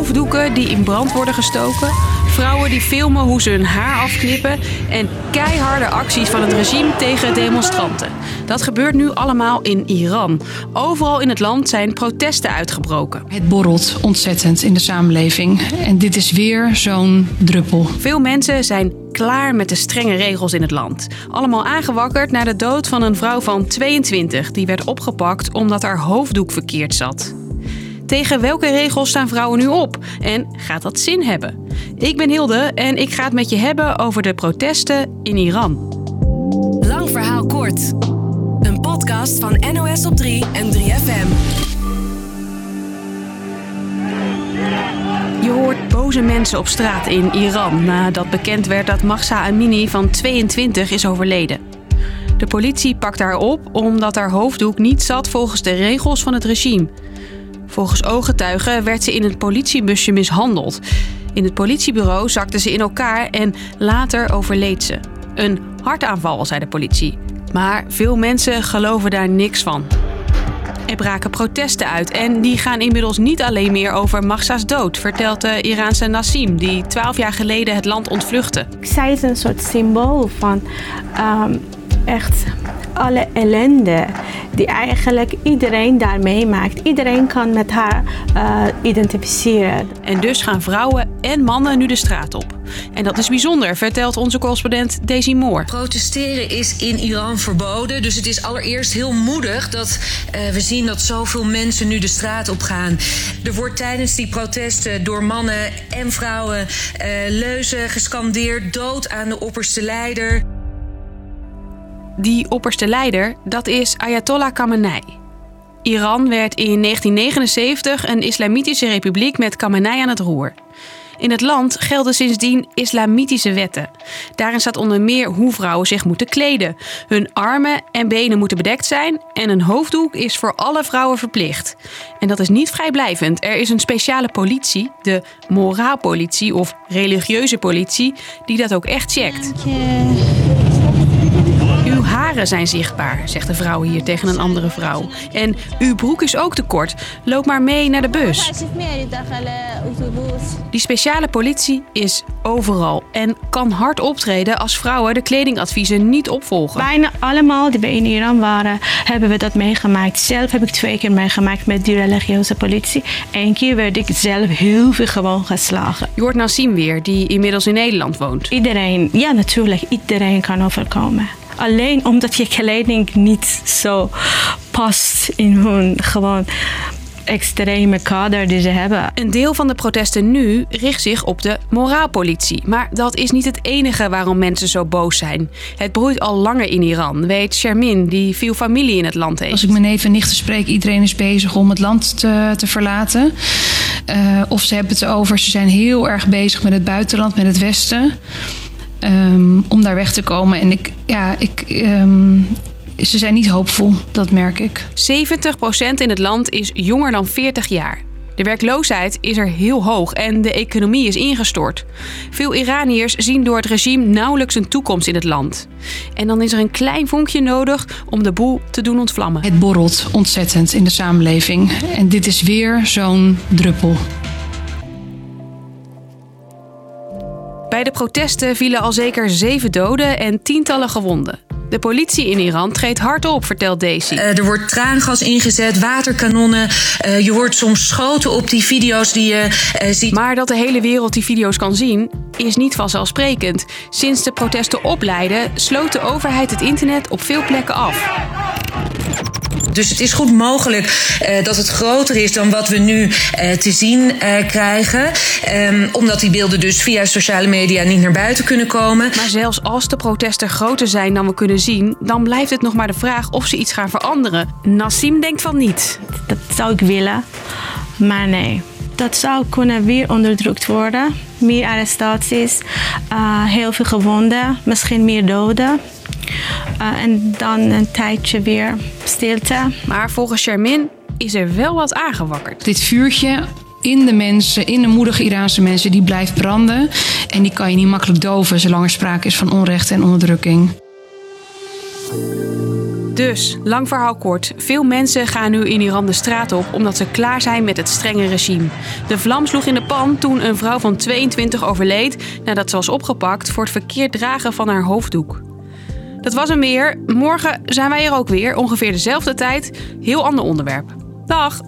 hoofddoeken die in brand worden gestoken, vrouwen die filmen hoe ze hun haar afknippen en keiharde acties van het regime tegen demonstranten. Dat gebeurt nu allemaal in Iran. Overal in het land zijn protesten uitgebroken. Het borrelt ontzettend in de samenleving. En dit is weer zo'n druppel. Veel mensen zijn klaar met de strenge regels in het land. Allemaal aangewakkerd na de dood van een vrouw van 22 die werd opgepakt omdat haar hoofddoek verkeerd zat. Tegen welke regels staan vrouwen nu op? En gaat dat zin hebben? Ik ben Hilde en ik ga het met je hebben over de protesten in Iran. Lang verhaal kort. Een podcast van NOS op 3 en 3FM. Je hoort boze mensen op straat in Iran nadat bekend werd dat Mahsa Amini van 22 is overleden. De politie pakt haar op omdat haar hoofddoek niet zat volgens de regels van het regime. Volgens ooggetuigen werd ze in een politiebusje mishandeld. In het politiebureau zakte ze in elkaar en later overleed ze. Een hartaanval, zei de politie. Maar veel mensen geloven daar niks van. Er braken protesten uit en die gaan inmiddels niet alleen meer over Mahsa's dood, vertelt de Iraanse Nassim, die twaalf jaar geleden het land ontvluchtte. Zij is een soort symbool van ehm, echt alle ellende die eigenlijk iedereen daar meemaakt. Iedereen kan met haar uh, identificeren. En dus gaan vrouwen en mannen nu de straat op. En dat is bijzonder, vertelt onze correspondent Daisy Moore. Protesteren is in Iran verboden. Dus het is allereerst heel moedig dat uh, we zien dat zoveel mensen nu de straat op gaan. Er wordt tijdens die protesten door mannen en vrouwen uh, leuzen gescandeerd: dood aan de opperste leider. Die opperste leider, dat is Ayatollah Khamenei. Iran werd in 1979 een islamitische republiek met Khamenei aan het roer. In het land gelden sindsdien islamitische wetten. Daarin staat onder meer hoe vrouwen zich moeten kleden. Hun armen en benen moeten bedekt zijn en een hoofddoek is voor alle vrouwen verplicht. En dat is niet vrijblijvend. Er is een speciale politie, de moraalpolitie of religieuze politie, die dat ook echt checkt. Haren zijn zichtbaar, zegt de vrouw hier tegen een andere vrouw. En uw broek is ook te kort. Loop maar mee naar de bus. Die speciale politie is overal en kan hard optreden als vrouwen de kledingadviezen niet opvolgen. Bijna allemaal die bij in Iran waren, hebben we dat meegemaakt. Zelf heb ik twee keer meegemaakt met die religieuze politie. Eén keer werd ik zelf heel veel gewoon geslagen. Je hoort Nassim weer, die inmiddels in Nederland woont. Iedereen, ja natuurlijk, iedereen kan overkomen. Alleen omdat je kleding niet zo past in hun gewoon extreme kader die ze hebben. Een deel van de protesten nu richt zich op de moraalpolitie. Maar dat is niet het enige waarom mensen zo boos zijn. Het broeit al langer in Iran, weet Shermin, die veel familie in het land heeft. Als ik mijn neven en nichten spreek, iedereen is bezig om het land te, te verlaten. Uh, of ze hebben het over, ze zijn heel erg bezig met het buitenland, met het Westen. Um, om daar weg te komen. En ik, ja, ik, um, ze zijn niet hoopvol, dat merk ik. 70% in het land is jonger dan 40 jaar. De werkloosheid is er heel hoog en de economie is ingestort. Veel Iraniërs zien door het regime nauwelijks een toekomst in het land. En dan is er een klein vonkje nodig om de boel te doen ontvlammen. Het borrelt ontzettend in de samenleving. En dit is weer zo'n druppel. Bij de protesten vielen al zeker zeven doden en tientallen gewonden. De politie in Iran treedt hard op, vertelt Daisy. Uh, er wordt traangas ingezet, waterkanonnen. Uh, je hoort soms schoten op die video's die je uh, ziet. Maar dat de hele wereld die video's kan zien, is niet vanzelfsprekend. Sinds de protesten opleiden, sloot de overheid het internet op veel plekken af. Dus het is goed mogelijk uh, dat het groter is dan wat we nu uh, te zien uh, krijgen. Um, omdat die beelden dus via sociale media niet naar buiten kunnen komen. Maar zelfs als de protesten groter zijn dan we kunnen zien, dan blijft het nog maar de vraag of ze iets gaan veranderen. Nassim denkt van niet. Dat zou ik willen, maar nee. Dat zou kunnen weer onderdrukt worden. Meer arrestaties, heel veel gewonden, misschien meer doden. Eh, en dan een tijdje weer stilte. Maar volgens Shermin is er wel wat aangewakkerd. Dit vuurtje in de mensen, in de moedige Iraanse mensen, die blijft branden. En die kan je niet makkelijk doven zolang er sprake is van onrecht en onderdrukking. Dus, lang verhaal kort, veel mensen gaan nu in Iran de straat op omdat ze klaar zijn met het strenge regime. De vlam sloeg in de pan toen een vrouw van 22 overleed nadat ze was opgepakt voor het verkeerd dragen van haar hoofddoek. Dat was hem weer. Morgen zijn wij er ook weer, ongeveer dezelfde tijd. Heel ander onderwerp. Dag!